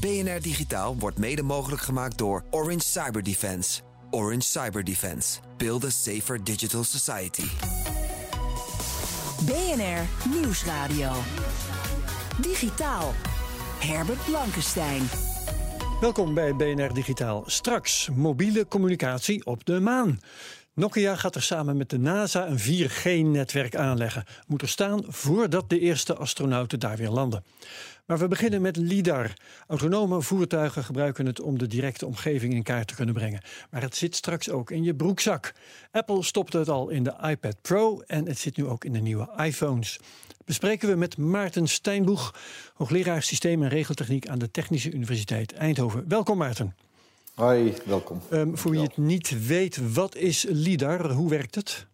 BNR Digitaal wordt mede mogelijk gemaakt door Orange Cyber Defense. Orange Cyber Defense. Build a safer digital society. BNR Nieuwsradio. Digitaal. Herbert Blankenstein. Welkom bij BNR Digitaal. Straks mobiele communicatie op de maan. Nokia gaat er samen met de NASA een 4G-netwerk aanleggen. Moet er staan voordat de eerste astronauten daar weer landen. Maar we beginnen met LIDAR. Autonome voertuigen gebruiken het om de directe omgeving in kaart te kunnen brengen. Maar het zit straks ook in je broekzak. Apple stopte het al in de iPad Pro en het zit nu ook in de nieuwe iPhones. Bespreken we met Maarten Steinboeg, hoogleraar systeem en regeltechniek aan de Technische Universiteit Eindhoven. Welkom Maarten. Hoi, welkom. Um, voor wie het niet weet, wat is LIDAR? Hoe werkt het?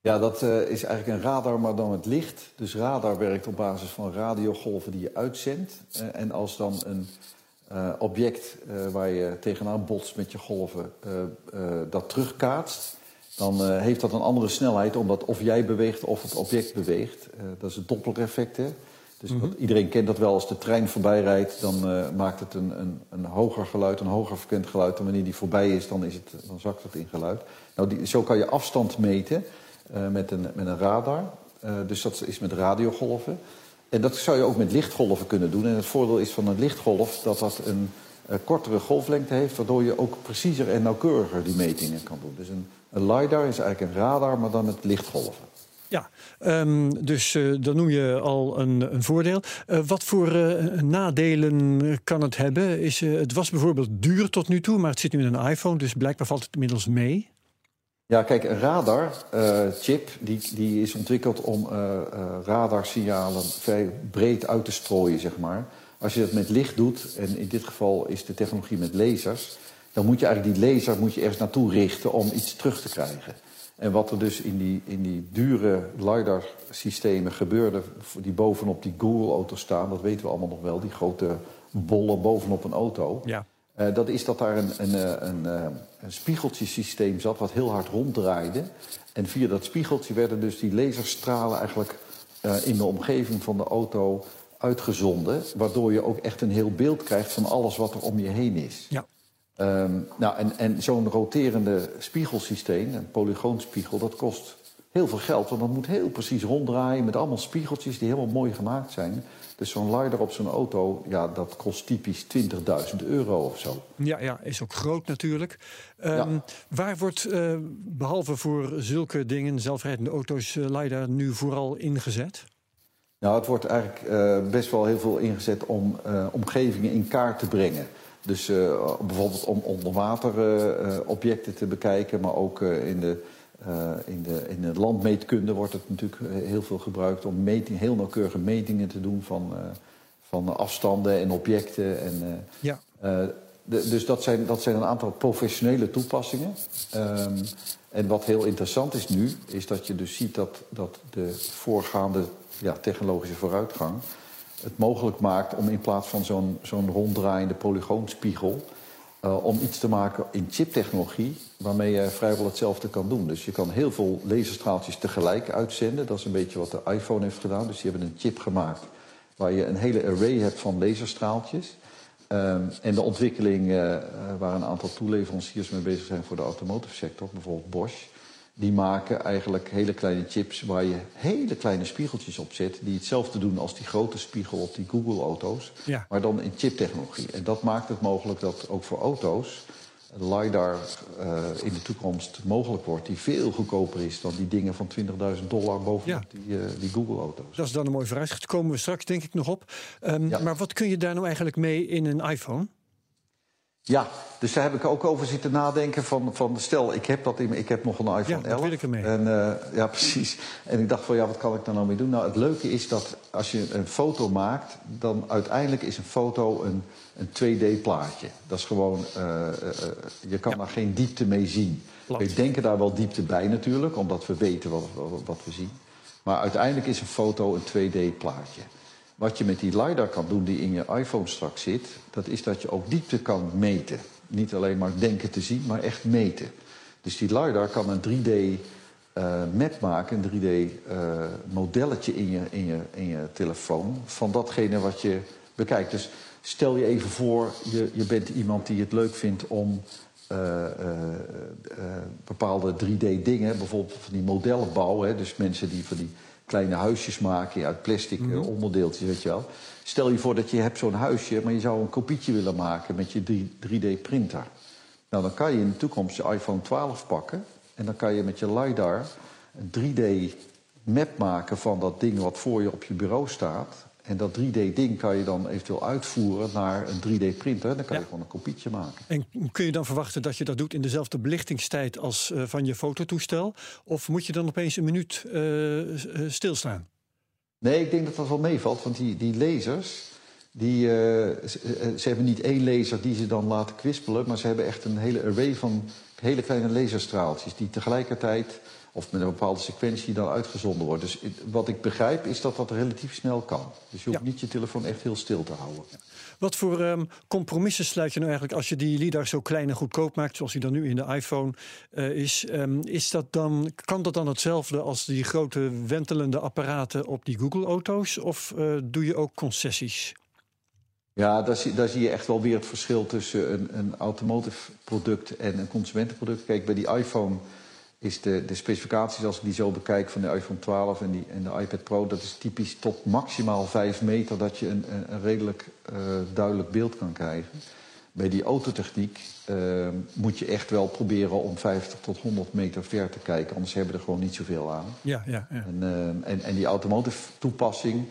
Ja, dat uh, is eigenlijk een radar, maar dan met licht. Dus radar werkt op basis van radiogolven die je uitzendt. Uh, en als dan een uh, object waar je tegenaan botst met je golven dat terugkaatst, dan heeft dat een andere snelheid, omdat of jij beweegt of het object beweegt. dat is het Doppler-effect. Dus mm -hmm. iedereen kent dat wel als de trein voorbij rijdt, dan uh, maakt het een, een, een, hoger geluid, een hoger frequent geluid. En wanneer die voorbij is, dan, is het, dan zakt het in geluid. Nou, die, zo kan je afstand meten uh, met, een, met een radar. Uh, dus dat is met radiogolven. En dat zou je ook met lichtgolven kunnen doen. En het voordeel is van een lichtgolf dat dat een kortere golflengte heeft, waardoor je ook preciezer en nauwkeuriger die metingen kan doen. Dus een, een LiDAR is eigenlijk een radar, maar dan met lichtgolven. Ja, um, dus uh, dan noem je al een, een voordeel. Uh, wat voor uh, nadelen kan het hebben? Is, het was bijvoorbeeld duur tot nu toe, maar het zit nu in een iPhone, dus blijkbaar valt het inmiddels mee. Ja, kijk, een radarchip die, die is ontwikkeld om radarsignalen vrij breed uit te strooien, zeg maar. Als je dat met licht doet, en in dit geval is de technologie met lasers, dan moet je eigenlijk die laser moet je ergens naartoe richten om iets terug te krijgen. En wat er dus in die, in die dure LiDAR-systemen gebeurde... die bovenop die Google-auto's staan, dat weten we allemaal nog wel... die grote bollen bovenop een auto... Ja. Uh, dat is dat daar een, een, een, een spiegeltjesysteem zat wat heel hard ronddraaide. En via dat spiegeltje werden dus die laserstralen eigenlijk uh, in de omgeving van de auto uitgezonden. Waardoor je ook echt een heel beeld krijgt van alles wat er om je heen is. Ja. Um, nou, en, en zo'n roterende spiegelsysteem, een polygoonspiegel, dat kost heel veel geld. Want dat moet heel precies ronddraaien met allemaal spiegeltjes die helemaal mooi gemaakt zijn. Dus zo'n LiDAR op zo'n auto, ja, dat kost typisch 20.000 euro of zo. Ja, ja, is ook groot natuurlijk. Um, ja. Waar wordt, uh, behalve voor zulke dingen, zelfrijdende auto's, uh, LiDAR nu vooral ingezet? Nou, het wordt eigenlijk uh, best wel heel veel ingezet om omgevingen in kaart te brengen. Dus uh, bijvoorbeeld om onderwaterobjecten te bekijken, maar ook uh, in, de, in, de, in de landmeetkunde wordt het natuurlijk heel veel gebruikt om meting, heel nauwkeurige metingen te doen van, van afstanden en objecten. En, ja. de, dus dat zijn, dat zijn een aantal professionele toepassingen. Um, en wat heel interessant is nu, is dat je dus ziet dat, dat de voorgaande ja, technologische vooruitgang het mogelijk maakt om in plaats van zo'n zo'n ronddraaiende polygoonspiegel... Uh, om iets te maken in chiptechnologie waarmee je vrijwel hetzelfde kan doen. Dus je kan heel veel laserstraaltjes tegelijk uitzenden. Dat is een beetje wat de iPhone heeft gedaan. Dus die hebben een chip gemaakt waar je een hele array hebt van laserstraaltjes. Um, en de ontwikkeling uh, waar een aantal toeleveranciers mee bezig zijn voor de automotive sector, bijvoorbeeld Bosch... Die maken eigenlijk hele kleine chips waar je hele kleine spiegeltjes op zet. Die hetzelfde doen als die grote spiegel op die Google-auto's. Ja. Maar dan in chiptechnologie. En dat maakt het mogelijk dat ook voor auto's LiDAR uh, in de toekomst mogelijk wordt. Die veel goedkoper is dan die dingen van 20.000 dollar bovenop Ja. die, uh, die Google-auto's. Dat is dan een mooi vooruitzicht. Komen we straks denk ik nog op. Um, Ja. Maar wat kun je daar nou eigenlijk mee in een iPhone? Ja, dus daar heb ik ook over zitten nadenken. Van, van stel, ik heb, dat in, ik heb nog een iPhone Ja, 11. dat wil ik ermee. En, eh, ja, precies. En ik dacht van, ja, wat kan ik daar nou mee doen? Nou, het leuke is dat als je een foto maakt... dan uiteindelijk is een foto een, een 2D-plaatje. Dat is gewoon, eh, eh, je kan daar geen diepte mee zien. Plat. We denken daar wel diepte bij natuurlijk, omdat we weten wat, wat, wat we zien. Maar uiteindelijk is een foto een 2D-plaatje. Wat je met die LiDAR kan doen die in je iPhone straks zit... dat is dat je ook diepte kan meten. Niet alleen maar denken te zien, maar echt meten. Dus die LiDAR kan een 3D-map maken, een 3D-modelletje in, je, in, je, in je telefoon... van datgene wat je bekijkt. Dus stel je even voor, je, je bent iemand die het leuk vindt om... eh, eh, eh, bepaalde 3D-dingen, bijvoorbeeld van die modellen bouwen. Hè, dus mensen die van die kleine huisjes maken uit plastic eh, onderdeeltjes, weet je wel. Stel je voor dat je hebt zo'n huisje, maar je zou een kopietje willen maken met je 3D-printer. Nou, dan kan je in de toekomst je iPhone 12 pakken en dan kan je met je LiDAR een 3D-map maken van dat ding wat voor je op je bureau staat. En dat 3D-ding kan je dan eventueel uitvoeren naar een 3D-printer. Dan kan je gewoon een kopietje maken. En kun je dan verwachten dat je dat doet in dezelfde belichtingstijd als eh, van je fototoestel? Of moet je dan opeens een minuut eh, eh, stilstaan? Nee, ik denk dat dat wel meevalt, want die, die lasers... Die, eh, ze, ze hebben niet één laser die ze dan laten kwispelen... maar ze hebben echt een hele array van hele kleine laserstraaltjes... die tegelijkertijd, of met een bepaalde sequentie, dan uitgezonden worden. Dus wat ik begrijp is dat dat relatief snel kan. Dus je hoeft Ja. niet je telefoon echt heel stil te houden. Wat voor ehm, compromissen sluit je nou eigenlijk als je die LiDAR zo klein en goedkoop maakt, zoals die dan nu in de iPhone eh, is? Ehm, is dat dan, kan dat dan hetzelfde als die grote wentelende apparaten op die Google-auto's? Of eh, doe je ook concessies? Ja, daar zie, daar zie je echt wel weer het verschil tussen een, een automotive product en een consumentenproduct. Kijk, bij die iPhone is de, de specificaties, als ik die zo bekijk van de iPhone 12 en, die, en de iPad Pro, dat is typisch tot maximaal 5 meter dat je een, een, een redelijk eh, duidelijk beeld kan krijgen. Bij die autotechniek eh, moet je echt wel proberen om 50 tot 100 meter ver te kijken, anders hebben we er gewoon niet zoveel aan. Ja, ja, ja. En, eh, en, en die automotive toepassing,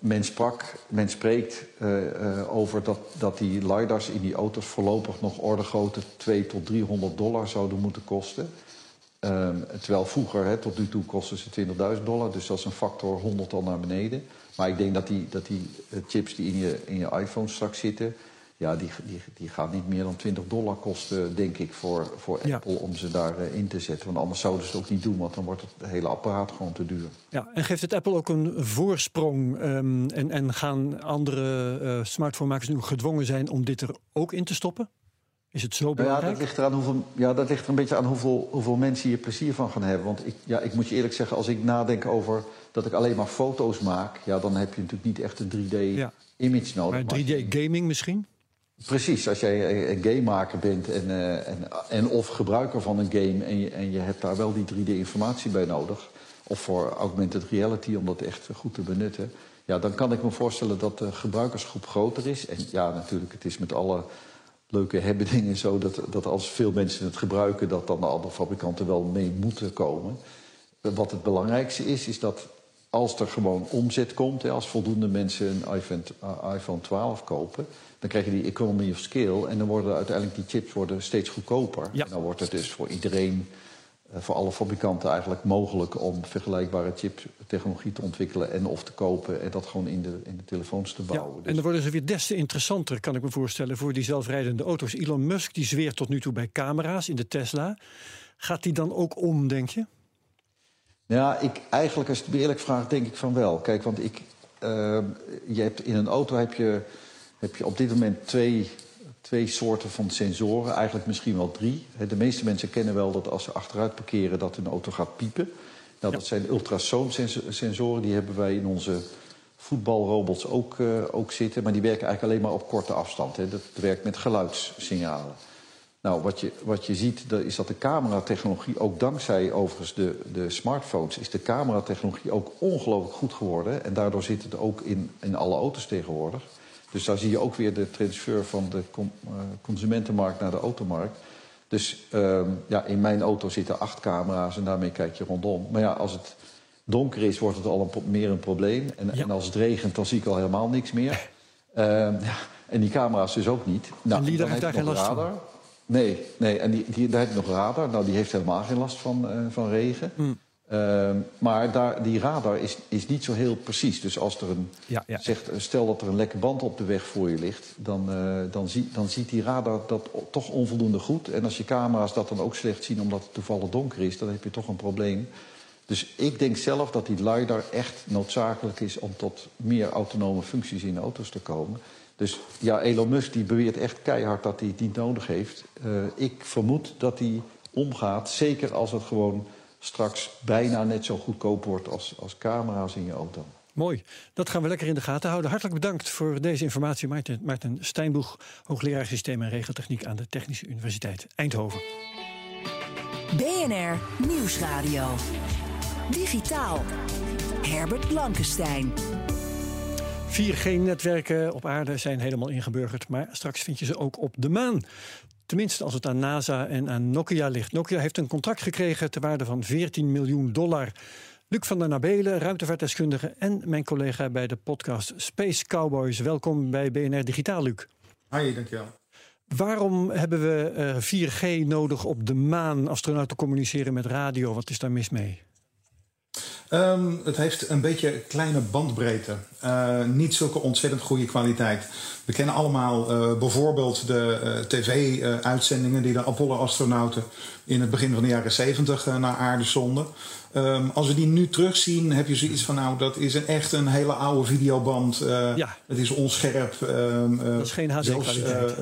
men, sprak, men spreekt eh, eh, over dat, dat die LiDARs in die auto's voorlopig nog orde grootte 2 tot 300 dollar zouden moeten kosten. Ehm, terwijl vroeger, hè, tot nu toe, kosten ze 20.000 dollar. Dus dat is een factor 100 al naar beneden. Maar ik denk dat die, dat die eh, chips die in je, in je iPhone straks zitten... Ja, die, die, die gaan niet meer dan 20 dollar kosten, denk ik, voor, voor Ja. Apple om ze daarin in te zetten. Want anders zouden ze het ook niet doen, want dan wordt het hele apparaat gewoon te duur. ja. En geeft het Apple ook een voorsprong? ehm, en, en gaan andere eh smartphonemakers nu gedwongen zijn om dit er ook in te stoppen? Is het zo Nou ja, belangrijk? dat ligt, eraan hoeveel, ja, dat ligt er een beetje aan hoeveel, hoeveel mensen hier plezier van gaan hebben. Want ik, ja, ik moet je eerlijk zeggen, als ik nadenk over dat ik alleen maar foto's maak... Ja, dan heb je natuurlijk niet echt een 3D-image nodig. maar Maar als 3D je- gaming misschien? Precies, als jij een- gamemaker bent en, eh, en, en of gebruiker van een game... En je, en je hebt daar wel die 3D-informatie bij nodig... of voor augmented reality om dat echt goed te benutten... ja, dan kan ik me voorstellen dat de gebruikersgroep groter is. En ja, natuurlijk, het is met alle leuke hebben dingen zo... Dat, dat als veel mensen het gebruiken... dat dan de andere fabrikanten wel mee moeten komen. Wat het belangrijkste is, is dat als er gewoon omzet komt... Hè, als voldoende mensen een iPhone, uh, iPhone 12 kopen... dan krijg je die economy of scale... en dan worden uiteindelijk die chips worden steeds goedkoper. Ja. En dan wordt het dus voor iedereen, eh, voor alle fabrikanten eigenlijk mogelijk... om vergelijkbare chiptechnologie te ontwikkelen en of te kopen... en dat gewoon in de, in de telefoons te Ja, bouwen. en Dus- dan worden ze weer des te interessanter, kan ik me voorstellen, voor die zelfrijdende auto's. Elon Musk die zweert tot nu toe bij camera's in de Tesla. Gaat die dan ook om, denk je? Ja, ik, eigenlijk als je het me eerlijk vraagt, denk ik van wel. Kijk, want ik, eh, je hebt, in een auto heb je, heb je op dit moment twee, twee soorten van sensoren. Eigenlijk misschien wel drie. De meeste mensen kennen wel dat als ze achteruit parkeren... dat hun auto gaat piepen. Nou, dat zijn ultrasoonsensoren. Die hebben wij in onze voetbalrobots ook, eh, ook zitten. Maar die werken eigenlijk alleen maar op korte afstand. Hè. Dat werkt met geluidssignalen. Nou, wat je, wat je ziet dat is dat de cameratechnologie, ook dankzij overigens de, de smartphones, is de cameratechnologie ook ongelooflijk goed geworden. En daardoor zit het ook in, in alle auto's tegenwoordig. Dus daar zie je ook weer de transfer van de com- eh, consumentenmarkt naar de automarkt. Dus ehm, ja, in mijn auto zitten acht camera's en daarmee kijk je rondom. Maar ja, als het donker is, wordt het al een, meer een probleem. En, Ja. en als het regent, dan zie ik al helemaal niks meer. Ehm, ja, En die camera's dus ook niet. Nou, en dan heeft daar geen last radar. van? Nee, nee en die, die, daar heb je nog radar. Nou, die heeft helemaal geen last van, uh, van regen. Hmm. Ehm, maar daar, die radar is, is niet zo heel precies. Dus als er een, Ja, ja. Zegt, stel dat er een lekke band op de weg voor je ligt, dan, eh, dan, zie, dan ziet die radar dat toch onvoldoende goed. En als je camera's dat dan ook slecht zien omdat het toevallig donker is, dan heb je toch een probleem. Dus ik denk zelf dat die LiDAR echt noodzakelijk is om tot meer autonome functies in auto's te komen. Dus ja, Elon Musk die beweert echt keihard dat hij het niet nodig heeft. Eh, ik vermoed dat hij omgaat, zeker als het gewoon straks bijna net zo goedkoop wordt als, als camera's in je auto. Mooi. Dat gaan we lekker in de gaten houden. Hartelijk bedankt voor deze informatie, Maarten, Maarten Steinboeg, hoogleraar systeem en regeltechniek aan de Technische Universiteit Eindhoven. BNR Nieuwsradio. Digitaal. Herbert Blankenstein. 4G-netwerken op aarde zijn helemaal ingeburgerd, maar straks vind je ze ook op de maan. Tenminste, als het aan NASA en aan Nokia ligt. Nokia heeft een contract gekregen ter waarde van 14 miljoen dollar. Luc van der Nabelen, ruimtevaartdeskundige en mijn collega bij de podcast Space Cowboys. Welkom bij BNR Digitaal, Luc. Hi, dankjewel. Waarom hebben we eh, 4G nodig op de maan? Astronauten communiceren met radio. Wat is daar mis mee? Ehm, het heeft een beetje kleine bandbreedte. Eh, niet zulke ontzettend goede kwaliteit. We kennen allemaal eh, bijvoorbeeld de eh, tv-uitzendingen die de Apollo-astronauten in het begin van de jaren 70 naar aarde zonden. Ehm, als we die nu terugzien, heb je zoiets van: nou, dat is een, echt een hele oude videoband. Ja. Het is onscherp. eh, Dat is geen HD-kwaliteit.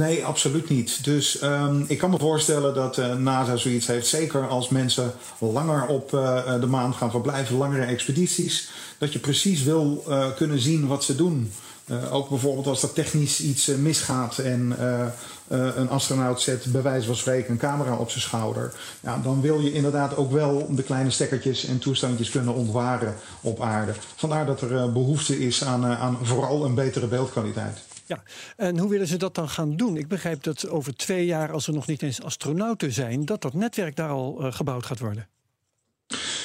Eh, eh, Nee, absoluut niet. Dus ehm, ik kan me voorstellen dat eh, NASA zoiets heeft. Zeker als mensen langer op eh, de maan gaan verblijven, langere expedities. Dat je precies wil eh, kunnen zien wat ze doen. Eh, ook bijvoorbeeld als er technisch iets eh, misgaat en eh, eh, een astronaut zet bij wijze van spreken een camera op zijn schouder. Ja, dan wil je inderdaad ook wel de kleine stekkertjes en toestandjes kunnen ontwaren op aarde. Vandaar dat er eh, behoefte is aan, eh, aan vooral een betere beeldkwaliteit. Ja, en hoe willen ze dat dan gaan doen? Ik begrijp dat over twee jaar, als er nog niet eens astronauten zijn, dat dat netwerk daar al eh, gebouwd gaat worden.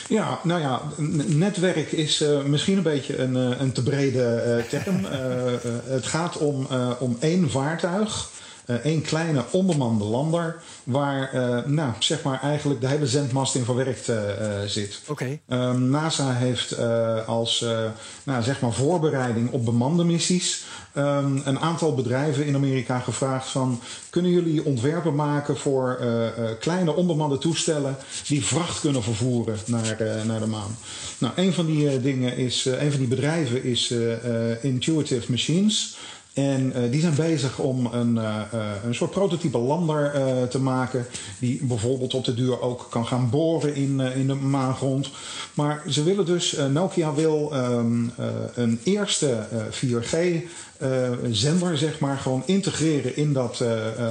Ja, nou ja, netwerk is eh, misschien een beetje een, eh, een te brede term. Het gaat om, om één vaartuig, eh, één kleine onbemande lander, waar eh, nou, zeg maar eigenlijk de hele zendmast in verwerkt eh, eh, zit. Oké. Ehm, NASA heeft eh, als eh, nou, zeg maar voorbereiding op bemande missies ehm, een aantal bedrijven in Amerika gevraagd van kunnen jullie ontwerpen maken voor eh, eh, kleine onbemande toestellen die vracht kunnen vervoeren naar, eh, naar de maan. Nou, een van die eh, dingen is, eh, een van die bedrijven is eh, eh, Intuitive Machines. En eh, die zijn bezig om een, eh, eh, een soort prototype lander te maken. Die bijvoorbeeld op de duur ook kan gaan boren in, in de maangrond. Maar ze willen dus, Nokia wil ehm, eh, een eerste eh, 4G-zender, zeg maar, gewoon integreren in dat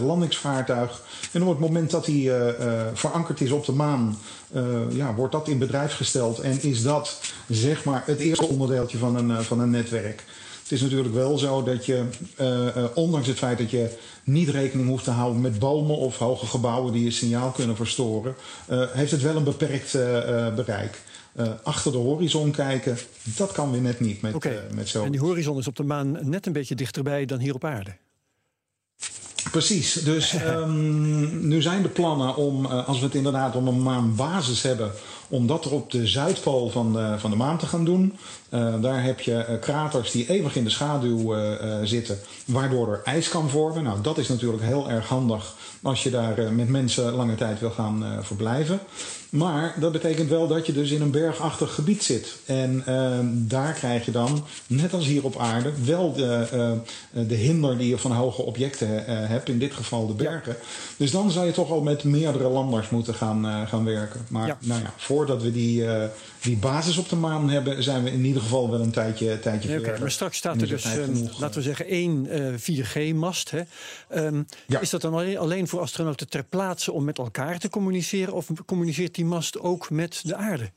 landingsvaartuig. En op het moment dat die verankerd is op de maan, ja, wordt dat in bedrijf gesteld. En is dat, zeg maar, het eerste onderdeeltje van een, van een netwerk. Het is natuurlijk wel zo dat je, eh, eh, ondanks het feit dat je niet rekening hoeft te houden met bomen of hoge gebouwen die je signaal kunnen verstoren, eh, heeft het wel een beperkt bereik. Achter de horizon kijken, dat kan weer net niet met, met zo. En die horizon is op de maan net een beetje dichterbij dan hier op aarde. Precies. Dus ehm, nu zijn de plannen om, als we het inderdaad om een maanbasis hebben, om dat er op de zuidpool van de, van de maan te gaan doen. Eh, daar heb je eh, kraters die eeuwig in de schaduw eh, zitten, waardoor er ijs kan vormen. Nou, dat is natuurlijk heel erg handig als je daar met mensen lange tijd wil gaan verblijven. Maar dat betekent wel dat je dus in een bergachtig gebied zit. En eh, daar krijg je dan, net als hier op aarde, wel de, eh, de hinder die je van hoge objecten eh, hebt. In dit geval de bergen. Dus dan zou je toch al met meerdere landers moeten gaan, eh, gaan werken. Maar Ja. nou ja, voordat we die, die basis op de maan hebben, zijn we in ieder geval wel een tijdje, tijdje Nee, maar straks staat er dus, ehm, genoeg, laten we zeggen, één eh, 4G-mast. hè. Ehm, Ja. Is dat dan alleen, alleen voor astronauten ter plaatse om met elkaar te communiceren? Of communiceert die mast ook met de aarde?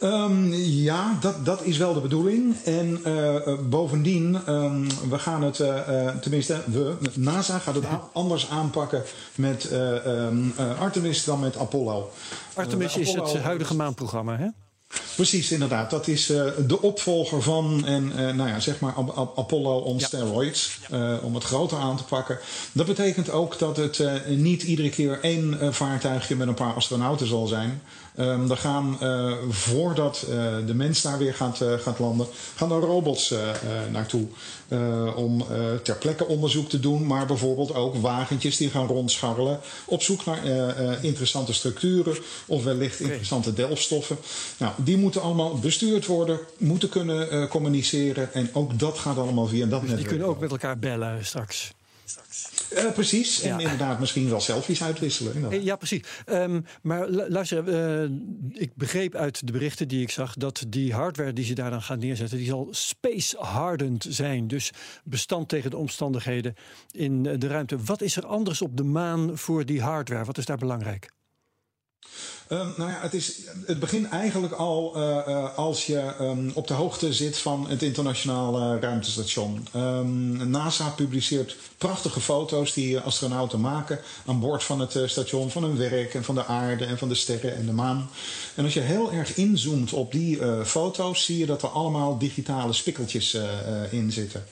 Ehm, ja, dat, dat is wel de bedoeling. En eh, eh, bovendien, ehm, we gaan het, eh, tenminste, we, NASA gaat het anders aanpakken met eh, ehm, eh, Artemis dan met Apollo. Artemis is het huidige maanprogramma, hè? Precies, inderdaad. Dat is uh, de opvolger van en uh, nou ja, zeg maar Apollo on ja. steroids. Uh, om het groter aan te pakken. Dat betekent ook dat het niet iedere keer één vaartuigje met een paar astronauten zal zijn. Um, er gaan voordat de mens daar weer gaat, gaat landen, gaan er robots naartoe. om ter plekke onderzoek te doen, maar bijvoorbeeld ook wagentjes die gaan rondscharrelen. Op zoek naar interessante structuren of wellicht interessante delfstoffen. Nou, die moeten allemaal bestuurd worden, moeten kunnen uh, communiceren. En ook dat gaat allemaal via dat dus netwerk. Die kunnen ook met elkaar bellen straks. Uh, precies, en ja. inderdaad misschien wel selfies uitwisselen. Inderdaad. Ja, precies. Um, maar luister, uh, ik begreep uit de berichten die ik zag... dat die hardware die ze daar dan gaan neerzetten... die zal space-hardened zijn. Dus bestand tegen de omstandigheden in de ruimte. Wat is er anders op de maan voor die hardware? Wat is daar belangrijk? Um, nou ja, het, is, het begint eigenlijk al uh, uh, als je um, op de hoogte zit van het internationale ruimtestation. Um, NASA publiceert prachtige foto's die astronauten maken aan boord van het uh, station, van hun werk en van de aarde en van de sterren en de maan. En als je heel erg inzoomt op die foto's, zie je dat er allemaal digitale spikkeltjes in zitten.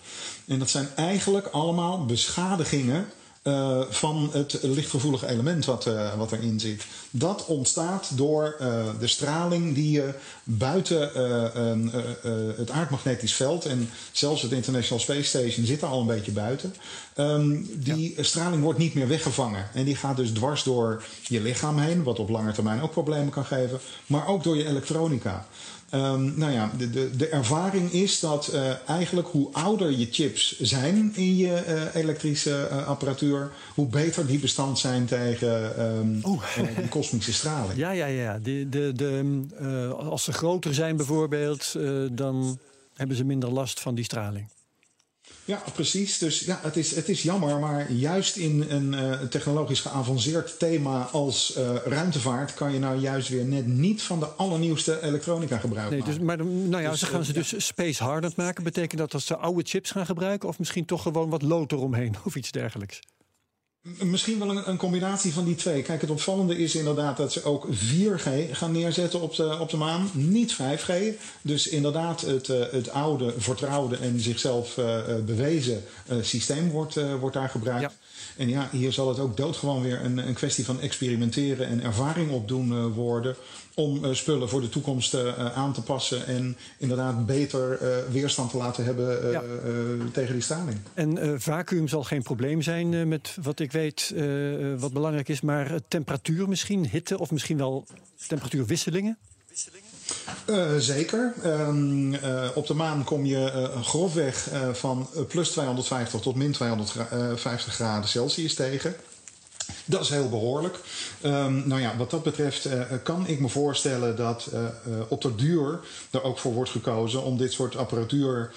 En dat zijn eigenlijk allemaal beschadigingen uh, van het lichtgevoelige element wat, uh, wat erin zit. Dat ontstaat door uh, de straling die je buiten het aardmagnetisch veld en zelfs het International Space Station zit er al een beetje buiten. Um, die ja. straling wordt niet meer weggevangen en die gaat dus dwars door je lichaam heen, wat op lange termijn ook problemen kan geven, maar ook door je elektronica. Um, nou ja, de, de, de ervaring is dat uh, eigenlijk hoe ouder je chips zijn in je uh, elektrische uh, apparatuur, hoe beter die bestand zijn tegen um, oh. die kosmische straling. Ja, ja, ja. De, de, de, als ze groter zijn bijvoorbeeld, dan hebben ze minder last van die straling. Ja, precies. Dus ja, het is, het is jammer, maar juist in een uh, technologisch geavanceerd thema als uh, ruimtevaart kan je nou juist weer net niet van de allernieuwste elektronica gebruiken. Nee, dus, maar nou ja, dus, ze gaan ze dus ja. space hardened maken. Betekent dat dat ze oude chips gaan gebruiken of misschien toch gewoon wat lood eromheen of iets dergelijks? Misschien wel een, een, combinatie van die twee. Kijk, het opvallende is inderdaad dat ze ook 4G gaan neerzetten op de, op de maan. Niet 5G. Dus inderdaad het, uh, het oude, vertrouwde en zichzelf uh, bewezen uh, systeem wordt, wordt daar gebruikt. Ja. En ja, hier zal het ook doodgewoon weer een, een kwestie van experimenteren en ervaring opdoen worden om uh, spullen voor de toekomst uh, aan te passen en inderdaad beter weerstand te laten hebben ja. tegen die straling. En vacuüm zal geen probleem zijn met wat ik weet wat belangrijk is, maar temperatuur misschien, hitte of misschien wel temperatuurwisselingen? Uh, zeker. Uh, op de maan kom je grofweg van plus 250 tot min 250 graden Celsius tegen. Dat is heel behoorlijk. Um, nou ja, wat dat betreft uh, kan ik me voorstellen dat uh, uh, op de duur er ook voor wordt gekozen om dit soort apparatuur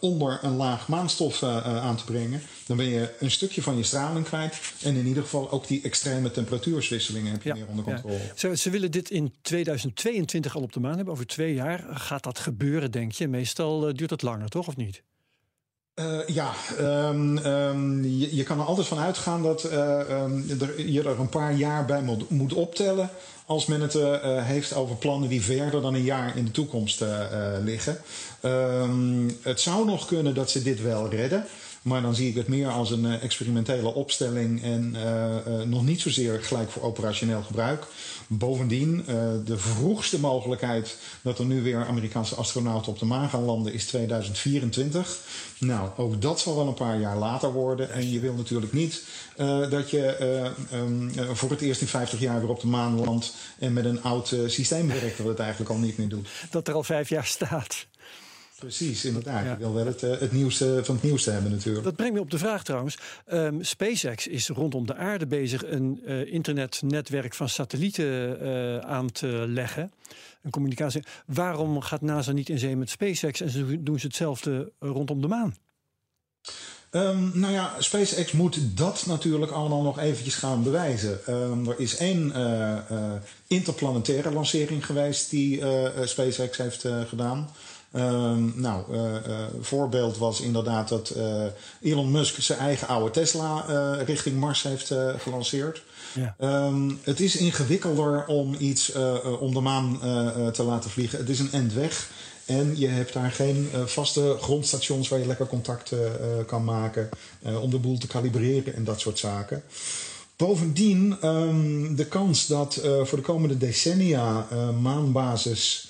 onder een laag maanstof aan te brengen. Dan ben je een stukje van je straling kwijt. En in ieder geval ook die extreme temperatuurswisselingen heb je ja, meer onder controle. Ja. Ze, ze, willen dit in 2022 al op de maan hebben. Over twee jaar gaat dat gebeuren, denk je. Meestal duurt het langer, toch? Of niet? Uh, ja, um, um, je, kan er altijd van uitgaan dat um, er, je er een paar jaar bij moet, optellen. als men het uh, heeft over plannen die verder dan een jaar in de toekomst liggen. het zou nog kunnen dat ze dit wel redden. Maar dan zie ik het meer als een experimentele opstelling en nog niet zozeer gelijk voor operationeel gebruik. Bovendien, de vroegste mogelijkheid dat er nu weer Amerikaanse astronauten op de maan gaan landen is 2024. Nou, ook dat zal wel een paar jaar later worden. En je wil natuurlijk niet dat je um, voor het eerst in 50 jaar weer op de maan landt en met een oud systeem werkt dat het eigenlijk al niet meer doet. Dat er al vijf jaar staat. Precies, inderdaad. Ja. Je wil wel het, het nieuwste van het nieuwste hebben natuurlijk. Dat brengt me op de vraag trouwens. Um, SpaceX is rondom de aarde bezig een internetnetwerk van satellieten aan te leggen een communicatie. Waarom gaat NASA niet in zee met SpaceX en ze doen ze hetzelfde rondom de maan? Um, nou ja, SpaceX moet dat natuurlijk allemaal nog eventjes gaan bewijzen. Um, er is één uh, interplanetaire lancering geweest die SpaceX heeft gedaan. Ehm, nou, voorbeeld was inderdaad dat Elon Musk zijn eigen oude Tesla richting Mars heeft gelanceerd. Ja. Ehm, het is ingewikkelder om iets om de maan te laten vliegen. Het is een endweg. En je hebt daar geen vaste grondstations waar je lekker contact kan maken om de boel te kalibreren en dat soort zaken. Bovendien um, de kans dat voor de komende decennia maanbasis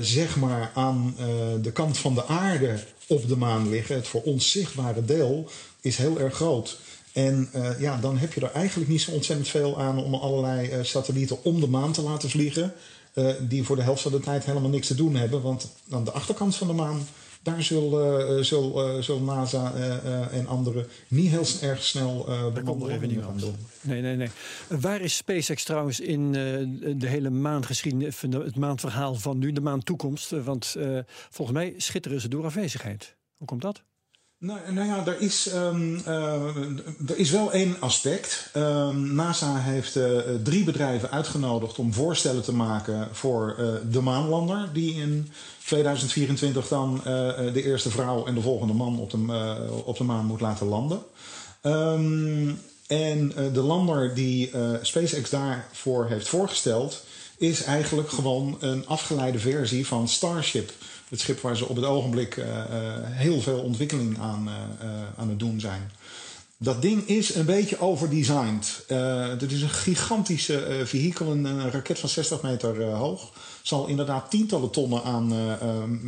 zeg maar aan de kant van de aarde op de maan liggen, het voor ons zichtbare deel, is heel erg groot. En ja, dan heb je er eigenlijk niet zo ontzettend veel aan om allerlei satellieten om de maan te laten vliegen. die voor de helft van de tijd helemaal niks te doen hebben. Want aan de achterkant van de maan daar zullen, uh, zul, NASA uh, en anderen niet heel erg snel uh, doen. Nee, nee, nee. Waar is SpaceX trouwens in de hele maangeschiedenis, het maandverhaal van nu, de maantoekomst? Want volgens mij schitteren ze door afwezigheid. Hoe komt dat? Nou, nou ja, er is, um, er is wel één aspect. Um, NASA heeft uh, drie bedrijven uitgenodigd om voorstellen te maken voor uh, de maanlander, die in 2024 dan de eerste vrouw en de volgende man op de, op de maan moet laten landen. Um, en de lander die SpaceX daarvoor heeft voorgesteld, is eigenlijk gewoon een afgeleide versie van Starship het schip waar ze op het ogenblik uh, heel veel ontwikkeling aan, uh, aan het doen zijn. Dat ding is een beetje overdesigned. het is een gigantische vehikel, een, raket van 60 meter hoog. Zal inderdaad tientallen tonnen aan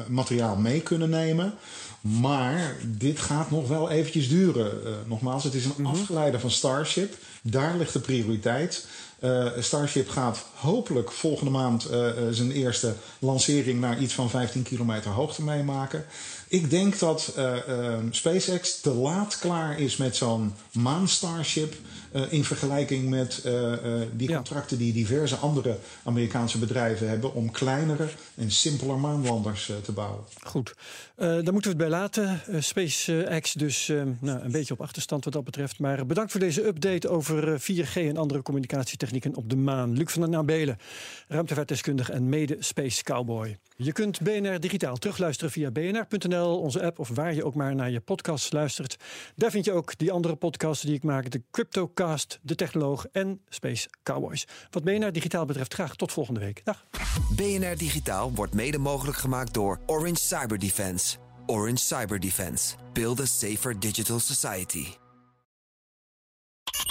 materiaal mee kunnen nemen. Maar dit gaat nog wel eventjes duren. nogmaals, het is een mhm. afgeleider van Starship. Daar ligt de prioriteit. Uh, Starship gaat hopelijk volgende maand uh, zijn eerste lancering naar iets van 15 kilometer hoogte meemaken. Ik denk dat SpaceX te laat klaar is met zo'n maan-Starship. In vergelijking met die contracten die diverse andere Amerikaanse bedrijven hebben om kleinere en simpeler maanlanders te bouwen. Goed, daar moeten we het bij laten. SpaceX dus nou, een beetje op achterstand wat dat betreft. Maar bedankt voor deze update over 4G en andere communicatietechnologieën technieken op de maan. Luc van der Nabelen, ruimtevaartdeskundige en mede Space Cowboy. Je kunt BNR digitaal terugluisteren via bnr.nl, onze app of waar je ook maar naar je podcast luistert. Daar vind je ook die andere podcasts die ik maak: de De Technoloog en Space Cowboys. Wat BNR digitaal betreft, graag tot volgende week. Dag. BNR digitaal wordt mede mogelijk gemaakt door Orange Cyber Defense. Orange Cyber Defense. Build a safer digital society.